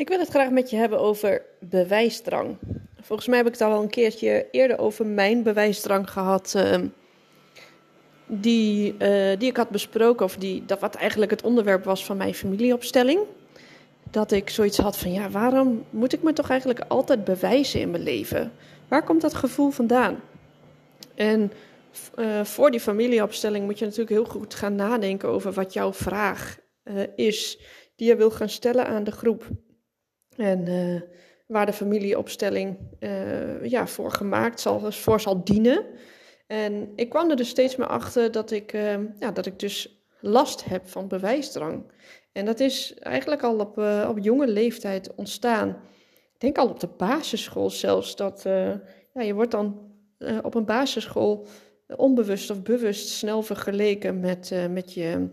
Ik wil het graag met je hebben over bewijsdrang. Volgens mij heb ik het al een keertje eerder over mijn bewijsdrang gehad. Uh, die, uh, die ik had besproken, of die, dat wat eigenlijk het onderwerp was van mijn familieopstelling. Dat ik zoiets had van: ja, waarom moet ik me toch eigenlijk altijd bewijzen in mijn leven? Waar komt dat gevoel vandaan? En uh, voor die familieopstelling moet je natuurlijk heel goed gaan nadenken over wat jouw vraag uh, is die je wil gaan stellen aan de groep. En uh, waar de familieopstelling uh, ja, voor gemaakt zal, voor zal dienen. En ik kwam er dus steeds meer achter dat ik, uh, ja, dat ik dus last heb van bewijsdrang. En dat is eigenlijk al op, op jonge leeftijd ontstaan. Ik denk al op de basisschool zelfs. Dat ja, je wordt dan op een basisschool onbewust of bewust snel vergeleken met, met, je,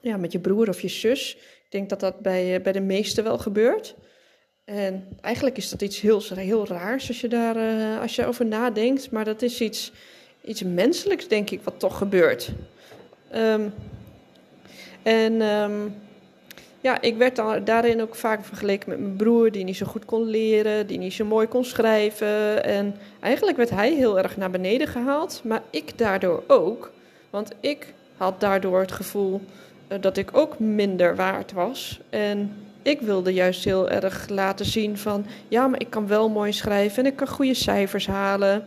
ja, met je broer of je zus. Ik denk dat dat bij, bij de meesten wel gebeurt. En eigenlijk is dat iets heel, heel raars als je, daar, uh, als je over nadenkt. Maar dat is iets, iets menselijks, denk ik, wat toch gebeurt. Um, en um, ja, ik werd daarin ook vaak vergeleken met mijn broer, die niet zo goed kon leren, die niet zo mooi kon schrijven. En eigenlijk werd hij heel erg naar beneden gehaald, maar ik daardoor ook. Want ik had daardoor het gevoel uh, dat ik ook minder waard was. En ik wilde juist heel erg laten zien van ja, maar ik kan wel mooi schrijven en ik kan goede cijfers halen.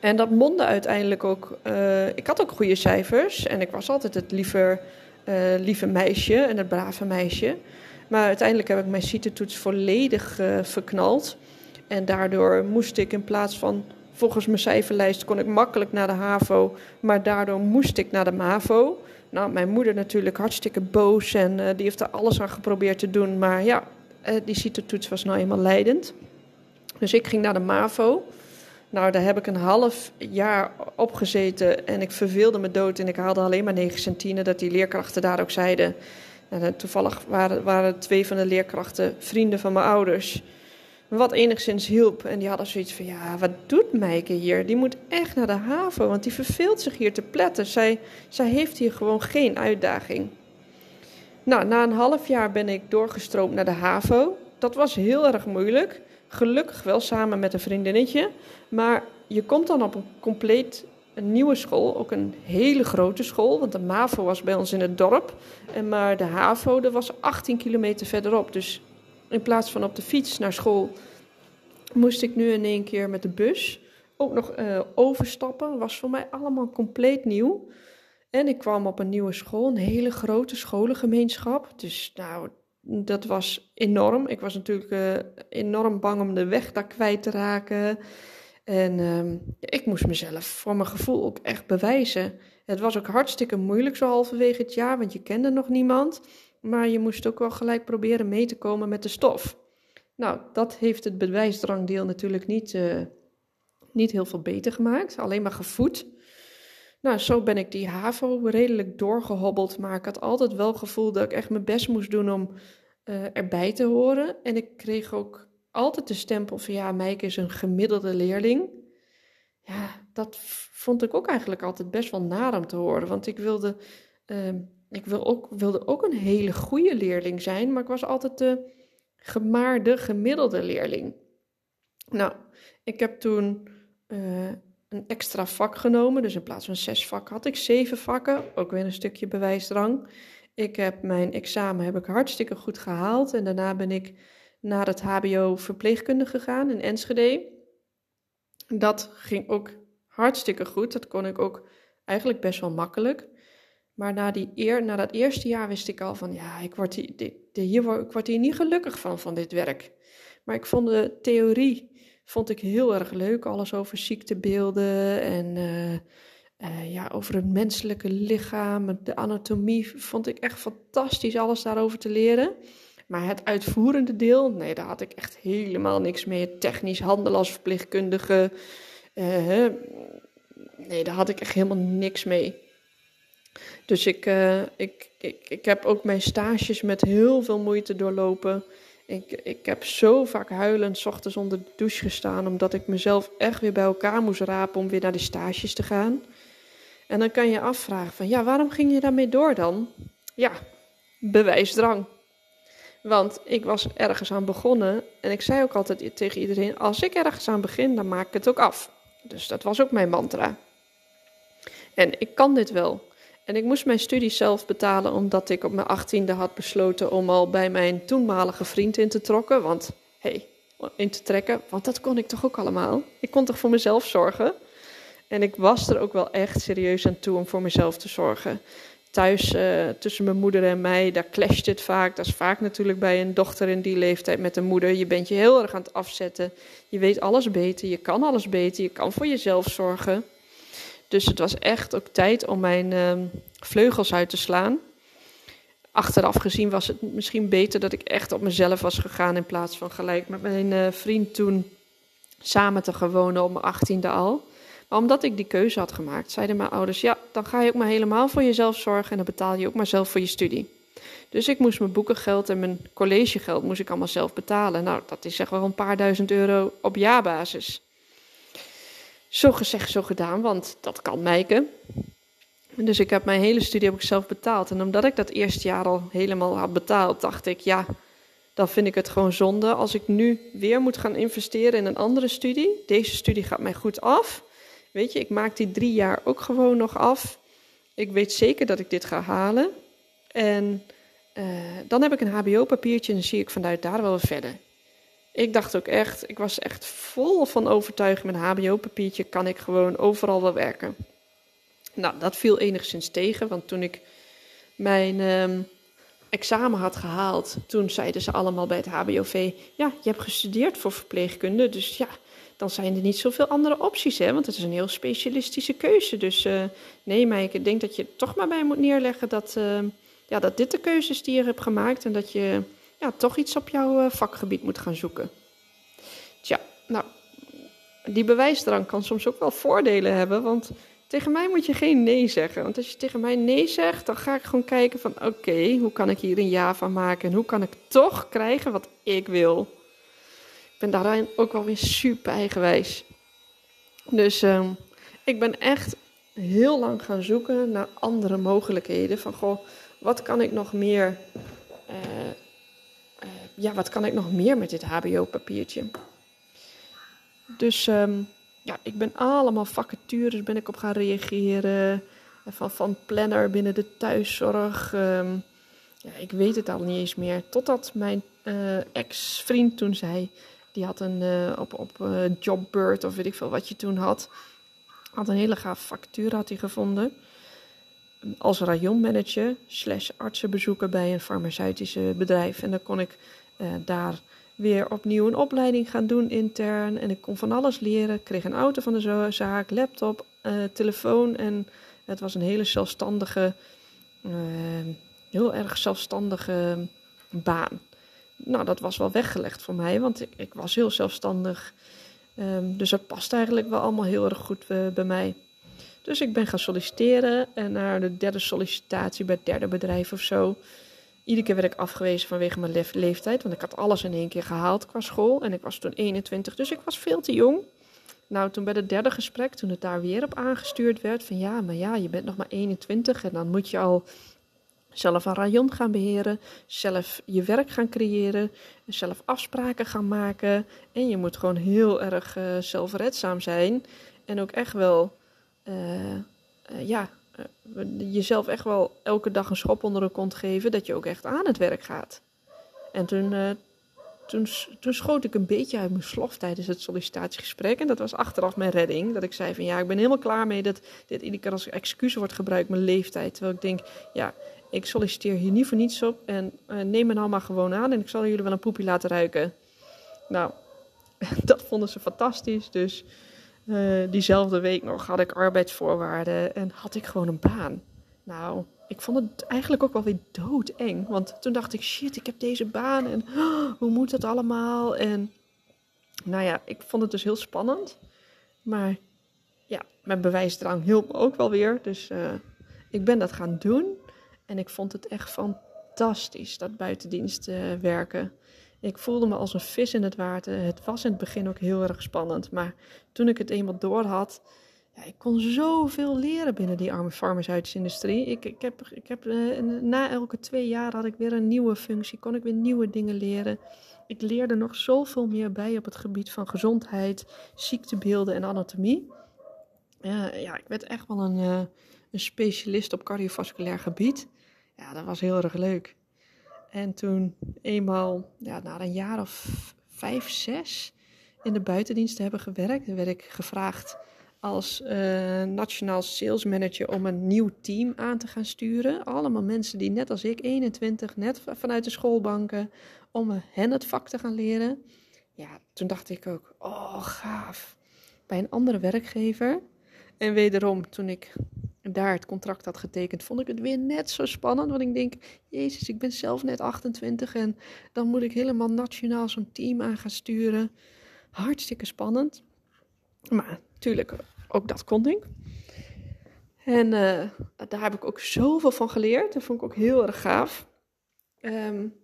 En dat mondde uiteindelijk ook. Uh, ik had ook goede cijfers en ik was altijd het liever, uh, lieve meisje en het brave meisje. Maar uiteindelijk heb ik mijn CITE-toets volledig uh, verknald. En daardoor moest ik in plaats van volgens mijn cijferlijst kon ik makkelijk naar de HAVO, maar daardoor moest ik naar de MAVO. Nou, mijn moeder natuurlijk hartstikke boos en uh, die heeft er alles aan geprobeerd te doen. Maar ja, uh, die CITO-toets was nou eenmaal leidend. Dus ik ging naar de MAVO. Nou, daar heb ik een half jaar op gezeten en ik verveelde me dood. En ik haalde alleen maar 9 centine, dat die leerkrachten daar ook zeiden. En toevallig waren, waren twee van de leerkrachten vrienden van mijn ouders wat enigszins hielp. En die hadden zoiets van, ja, wat doet Meike hier? Die moet echt naar de haven, want die verveelt zich hier te pletten. Zij, zij heeft hier gewoon geen uitdaging. Nou, na een half jaar ben ik doorgestroomd naar de HAVO. Dat was heel erg moeilijk. Gelukkig wel samen met een vriendinnetje. Maar je komt dan op een compleet een nieuwe school, ook een hele grote school. Want de MAVO was bij ons in het dorp. En maar de HAVO, dat was 18 kilometer verderop. Dus in plaats van op de fiets naar school, moest ik nu in één keer met de bus ook nog uh, overstappen. Was voor mij allemaal compleet nieuw. En ik kwam op een nieuwe school, een hele grote scholengemeenschap. Dus nou, dat was enorm. Ik was natuurlijk uh, enorm bang om de weg daar kwijt te raken. En uh, ik moest mezelf voor mijn gevoel ook echt bewijzen. Het was ook hartstikke moeilijk zo halverwege het jaar, want je kende nog niemand. Maar je moest ook wel gelijk proberen mee te komen met de stof. Nou, dat heeft het bewijsdrangdeel natuurlijk niet, uh, niet heel veel beter gemaakt, alleen maar gevoed. Nou, zo ben ik die HAVO redelijk doorgehobbeld, maar ik had altijd wel het gevoel dat ik echt mijn best moest doen om uh, erbij te horen. En ik kreeg ook altijd de stempel van ja, Meike is een gemiddelde leerling. Ja, dat vond ik ook eigenlijk altijd best wel naar om te horen, want ik wilde... Uh, ik wil ook, wilde ook een hele goede leerling zijn, maar ik was altijd de gemaarde, gemiddelde leerling. Nou, ik heb toen uh, een extra vak genomen, dus in plaats van zes vakken had ik zeven vakken, ook weer een stukje bewijsdrang. Ik heb mijn examen heb ik hartstikke goed gehaald en daarna ben ik naar het HBO verpleegkunde gegaan in Enschede. Dat ging ook hartstikke goed, dat kon ik ook eigenlijk best wel makkelijk. Maar na, die eer, na dat eerste jaar wist ik al van, ja, ik word, hier, ik niet gelukkig van, van dit werk. Maar ik vond de theorie vond ik heel erg leuk. Alles over ziektebeelden en uh, uh, ja, over het menselijke lichaam, de anatomie, vond ik echt fantastisch alles daarover te leren. Maar het uitvoerende deel, nee, daar had ik echt helemaal niks mee. Technisch handelen als verpleegkundige, uh, nee, daar had ik echt helemaal niks mee. Dus ik, uh, ik, ik, ik heb ook mijn stages met heel veel moeite doorlopen. Ik, ik heb zo vaak huilend s ochtends onder de douche gestaan, omdat ik mezelf echt weer bij elkaar moest rapen om weer naar die stages te gaan. En dan kan je afvragen van, ja, waarom ging je daarmee door dan? Ja, bewijsdrang. Want ik was ergens aan begonnen en ik zei ook altijd tegen iedereen: als ik ergens aan begin, dan maak ik het ook af. Dus dat was ook mijn mantra. En ik kan dit wel. En ik moest mijn studie zelf betalen omdat ik op mijn achttiende had besloten om al bij mijn toenmalige vriend in te trokken. Want, hey, in te trekken, want dat kon ik toch ook allemaal. Ik kon toch voor mezelf zorgen. En ik was er ook wel echt serieus aan toe om voor mezelf te zorgen. Thuis, uh, tussen mijn moeder en mij, daar clasht het vaak. Dat is vaak natuurlijk bij een dochter in die leeftijd met een moeder. Je bent je heel erg aan het afzetten. Je weet alles beter, je kan alles beter, je kan voor jezelf zorgen. Dus het was echt ook tijd om mijn uh, vleugels uit te slaan. Achteraf gezien was het misschien beter dat ik echt op mezelf was gegaan in plaats van gelijk met mijn uh, vriend toen samen te gaan wonen op mijn achttiende al. Maar omdat ik die keuze had gemaakt, zeiden mijn ouders: ja, dan ga je ook maar helemaal voor jezelf zorgen en dan betaal je ook maar zelf voor je studie. Dus ik moest mijn boekengeld en mijn collegegeld moest ik allemaal zelf betalen. Nou, dat is zeg wel een paar duizend euro op jaarbasis. Zo gezegd, zo gedaan, want dat kan Mijke. Dus ik heb mijn hele studie heb ik zelf betaald. En omdat ik dat eerste jaar al helemaal had betaald, dacht ik, ja, dan vind ik het gewoon zonde als ik nu weer moet gaan investeren in een andere studie. Deze studie gaat mij goed af. Weet je, ik maak die drie jaar ook gewoon nog af. Ik weet zeker dat ik dit ga halen. En uh, dan heb ik een HBO-papiertje en dan zie ik vanuit daar wel verder. Ik dacht ook echt, ik was echt vol van overtuiging. Met een HBO-papiertje kan ik gewoon overal wel werken. Nou, dat viel enigszins tegen, want toen ik mijn uh, examen had gehaald, toen zeiden ze allemaal bij het HBOV: Ja, je hebt gestudeerd voor verpleegkunde, dus ja, dan zijn er niet zoveel andere opties, hè? Want het is een heel specialistische keuze. Dus uh, nee, maar ik denk dat je toch maar bij moet neerleggen dat, uh, ja, dat dit de keuzes die je hebt gemaakt en dat je ja, toch iets op jouw uh, vakgebied moet gaan zoeken. Tja, nou, die bewijsdrang kan soms ook wel voordelen hebben, want tegen mij moet je geen nee zeggen. Want als je tegen mij nee zegt, dan ga ik gewoon kijken van oké, hoe kan ik hier een ja van maken en hoe kan ik toch krijgen wat ik wil ben daarin ook wel weer super eigenwijs. Dus uh, ik ben echt heel lang gaan zoeken naar andere mogelijkheden. Van goh, wat kan ik nog meer. Uh, uh, ja, wat kan ik nog meer met dit HBO-papiertje? Dus um, ja, ik ben allemaal vacatures ben ik op gaan reageren. Van, van planner binnen de thuiszorg. Um, ja, ik weet het al niet eens meer. Totdat mijn uh, ex-vriend toen zei: die had een uh, op, op uh, Jobbird of weet ik veel wat je toen had. Had een hele gaaf factuur had hij gevonden. Als rayonmanager slash artsenbezoeker bij een farmaceutische bedrijf. En dan kon ik uh, daar weer opnieuw een opleiding gaan doen intern. En ik kon van alles leren. Ik kreeg een auto van de zaak, laptop, telefoon. En het was een hele zelfstandige, heel erg zelfstandige baan nou, dat was wel weggelegd voor mij, want ik, ik was heel zelfstandig. Um, dus dat past eigenlijk wel allemaal heel erg goed bij mij. Dus ik ben gaan solliciteren en naar de derde sollicitatie bij het derde bedrijf of zo. Iedere keer werd ik afgewezen vanwege mijn leef leeftijd, want ik had alles in één keer gehaald qua school. En ik was toen 21, dus ik was veel te jong. Nou, toen bij het derde gesprek, toen het daar weer op aangestuurd werd, van ja, maar ja, je bent nog maar 21 en dan moet je al zelf een rayon gaan beheren, zelf je werk gaan creëren, zelf afspraken gaan maken. En je moet gewoon heel erg uh, zelfredzaam zijn en ook echt wel, ja, jezelf echt wel elke dag een schop onder de kont geven dat je ook echt aan het werk gaat. En toen, toen, toen schoot ik een beetje uit mijn slof tijdens het sollicitatiegesprek. En dat was achteraf mijn redding. Dat ik zei van ja, ik ben helemaal klaar mee dat dit iedere keer als excuus wordt gebruikt, mijn leeftijd. Terwijl ik denk, ja, ik solliciteer hier niet voor niets op en neem me nou maar gewoon aan en ik zal jullie wel een poepie laten ruiken. Nou, dat vonden ze fantastisch. Dus uh, diezelfde week nog had ik arbeidsvoorwaarden en had ik gewoon een baan. Nou, ik vond het eigenlijk ook wel weer doodeng. Want toen dacht ik, shit, ik heb deze baan en oh, hoe moet dat allemaal? En nou ja, ik vond het dus heel spannend. Maar ja, mijn bewijsdrang hielp me ook wel weer. Dus uh, ik ben dat gaan doen. En ik vond het echt fantastisch, dat buitendienst werken. Ik voelde me als een vis in het water. Het was in het begin ook heel erg spannend. Maar toen ik het eenmaal door had, ja, ik kon zoveel leren binnen die arme farmaceutische industrie. Ik, ik heb, ik heb eh, na elke twee jaar had ik weer een nieuwe functie, kon ik weer nieuwe dingen leren. Ik leerde nog zoveel meer bij op het gebied van gezondheid, ziektebeelden en anatomie. Ja, ja ik werd echt wel een, uh, een specialist op cardiovasculair gebied. Ja, dat was heel erg leuk. En toen eenmaal, ja, na een jaar of vijf, zes in de buitendienst te hebben gewerkt, werd ik gevraagd als uh, nationaal sales manager om een nieuw team aan te gaan sturen. Allemaal mensen die net als ik, 21, net vanuit de schoolbanken, om hen het vak te gaan leren. Ja, toen dacht ik ook, oh gaaf. Bij een andere werkgever. En wederom, toen ik daar het contract had getekend, vond ik het weer net zo spannend. Want ik denk, jezus, ik ben zelf net 28 en dan moet ik helemaal nationaal zo'n team aan gaan sturen. Hartstikke spannend. Maar natuurlijk, ook dat kon ik. En uh, daar heb ik ook zoveel van geleerd. Dat vond ik ook heel erg gaaf. Um,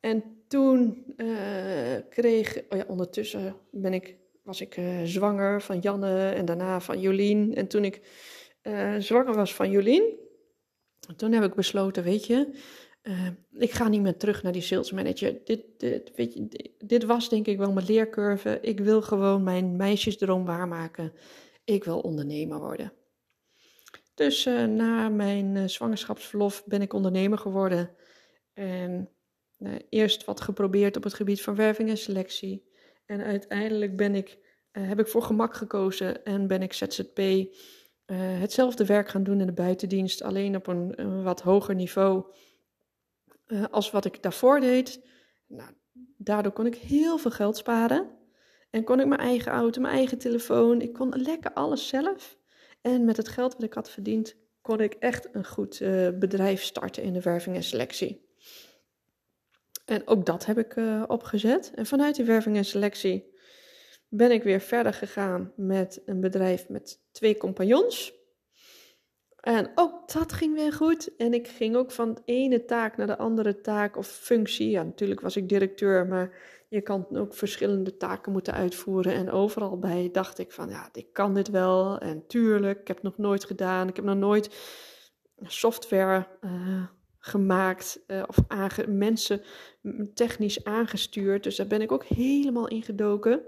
en toen uh, kreeg, oh ja, ondertussen ben ik, was ik uh, zwanger van Janne en daarna van Jolien. En toen ik zwanger was van Jolien, toen heb ik besloten, weet je, ik ga niet meer terug naar die sales manager. Dit, dit, weet je, dit, was denk ik wel mijn leercurve. Ik wil gewoon mijn meisjesdroom waarmaken. Ik wil ondernemer worden. Dus uh, na mijn zwangerschapsverlof ben ik ondernemer geworden. En eerst wat geprobeerd op het gebied van werving en selectie. En uiteindelijk ben ik, heb ik voor gemak gekozen en ben ik ZZP hetzelfde werk gaan doen in de buitendienst. Alleen op een, wat hoger niveau als wat ik daarvoor deed. Nou, daardoor kon ik heel veel geld sparen. En kon ik mijn eigen auto, mijn eigen telefoon. Ik kon lekker alles zelf. En met het geld wat ik had verdiend, kon ik echt een goed uh, bedrijf starten in de werving en selectie. En ook dat heb ik opgezet. En vanuit die werving en selectie ben ik weer verder gegaan met een bedrijf met twee compagnons. En ook dat ging weer goed. En ik ging ook van de ene taak naar de andere taak of functie. Ja, natuurlijk was ik directeur, maar je kan ook verschillende taken moeten uitvoeren. En overal bij dacht ik van, ja, ik kan dit wel. En tuurlijk, ik heb nog nooit gedaan. Ik heb nog nooit software uh, gemaakt uh, of mensen technisch aangestuurd. Dus daar ben ik ook helemaal in gedoken.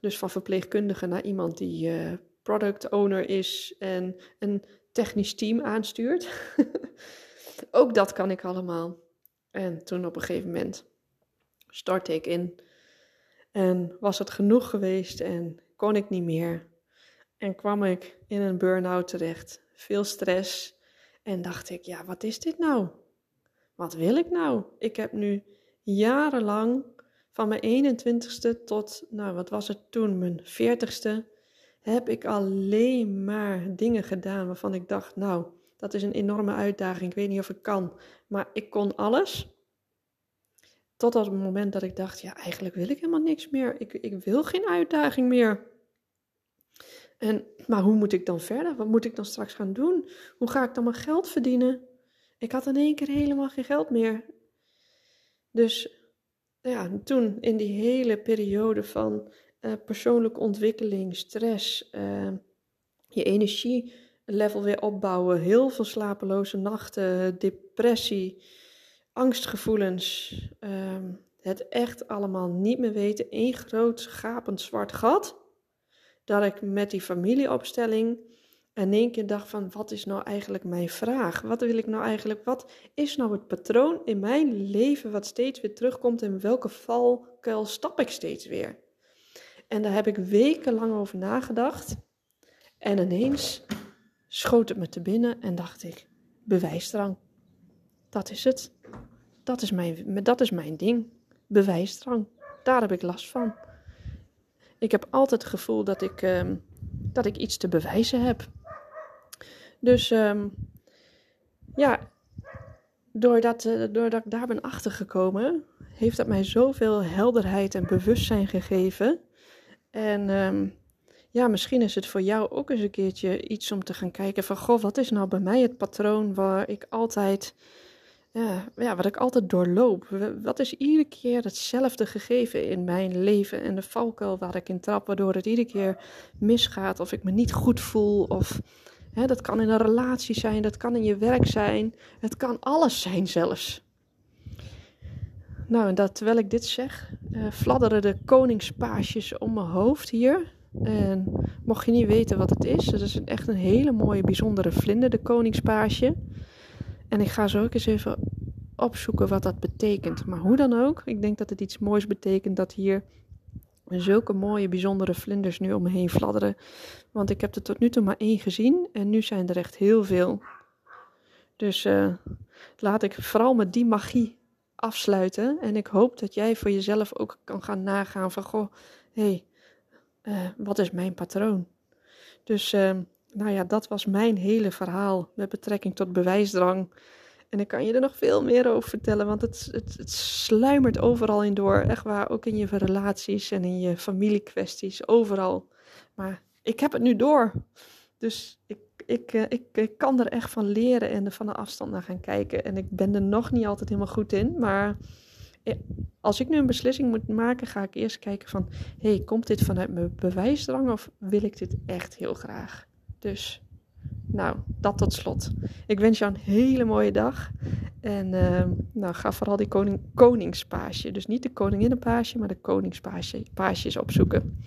Dus van verpleegkundige naar iemand die uh, product owner is en een technisch team aanstuurt. ook dat kan ik allemaal. En toen op een gegeven moment startte ik in. En was het genoeg geweest en kon ik niet meer. En kwam ik in een burn-out terecht. Veel stress. En dacht ik, ja, wat is dit nou? Wat wil ik nou? Ik heb nu jarenlang, van mijn 21ste tot, nou wat was het toen, mijn 40ste, heb ik alleen maar dingen gedaan waarvan ik dacht, nou, dat is een enorme uitdaging. Ik weet niet of ik kan, maar ik kon alles. Tot op het moment dat ik dacht, ja, eigenlijk wil ik helemaal niks meer. Ik, ik wil geen uitdaging meer. En, maar hoe moet ik dan verder? Wat moet ik dan straks gaan doen? Hoe ga ik dan mijn geld verdienen? Ik had in één keer helemaal geen geld meer. Dus ja, toen in die hele periode van uh, persoonlijke ontwikkeling, stress, uh, je energielevel weer opbouwen, heel veel slapeloze nachten, depressie, angstgevoelens, uh, het echt allemaal niet meer weten, één groot gapend zwart gat, dat ik met die familieopstelling in één keer dacht van, wat is nou eigenlijk mijn vraag? Wat wil ik nou eigenlijk, wat is nou het patroon in mijn leven wat steeds weer terugkomt en welke valkuil stap ik steeds weer? En daar heb ik wekenlang over nagedacht. En ineens schoot het me te binnen en dacht ik: bewijsdrang. Dat is het. Dat is mijn, dat is mijn ding. Bewijsdrang. Daar heb ik last van. Ik heb altijd het gevoel dat ik, uh, dat ik iets te bewijzen heb. Dus um, ja, doordat, uh, doordat ik daar ben achtergekomen, heeft dat mij zoveel helderheid en bewustzijn gegeven en um, ja, misschien is het voor jou ook eens een keertje iets om te gaan kijken van, goh, wat is nou bij mij het patroon waar ik altijd ja, ja, wat ik altijd doorloop. Wat is iedere keer hetzelfde gegeven in mijn leven en de valkuil waar ik in trap, waardoor het iedere keer misgaat of ik me niet goed voel. Of dat kan in een relatie zijn, dat kan in je werk zijn, het kan alles zijn zelfs. Nou, en dat, terwijl ik dit zeg, uh, fladderen de koningspaasjes om mijn hoofd hier. En mocht je niet weten wat het is, het is echt een hele mooie, bijzondere vlinder, de koningspaasje. En ik ga zo ook eens even opzoeken wat dat betekent. Maar hoe dan ook, ik denk dat het iets moois betekent dat hier zulke mooie, bijzondere vlinders nu om me heen fladderen. Want ik heb er tot nu toe maar één gezien en nu zijn er echt heel veel. Dus uh, laat ik vooral met die magie afsluiten. En ik hoop dat jij voor jezelf ook kan gaan nagaan van, goh, hé, hey, uh, wat is mijn patroon? Dus uh, nou ja, dat was mijn hele verhaal met betrekking tot bewijsdrang. En ik kan je er nog veel meer over vertellen, want het, het, het sluimert overal in door. Echt waar, ook in je relaties en in je familiekwesties, overal. Maar ik heb het nu door. Dus ik, ik, eh, ik, ik kan er echt van leren en er van de afstand naar gaan kijken. En ik ben er nog niet altijd helemaal goed in, maar eh, als ik nu een beslissing moet maken, ga ik eerst kijken van... hey, komt dit vanuit mijn bewijsdrang of wil ik dit echt heel graag? Dus, nou, dat tot slot. Ik wens jou een hele mooie dag. En uh, nou, ga vooral die koning, koningspaasje. Dus niet de koninginnenpaasje, maar de koningspaasjes opzoeken.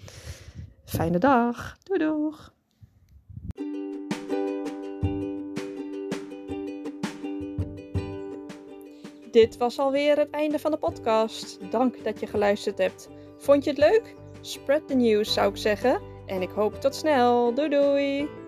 Fijne dag. Doei doeg. Dit was alweer het einde van de podcast. Dank dat je geluisterd hebt. Vond je het leuk? Spread the news zou ik zeggen. En ik hoop tot snel. Doei doei!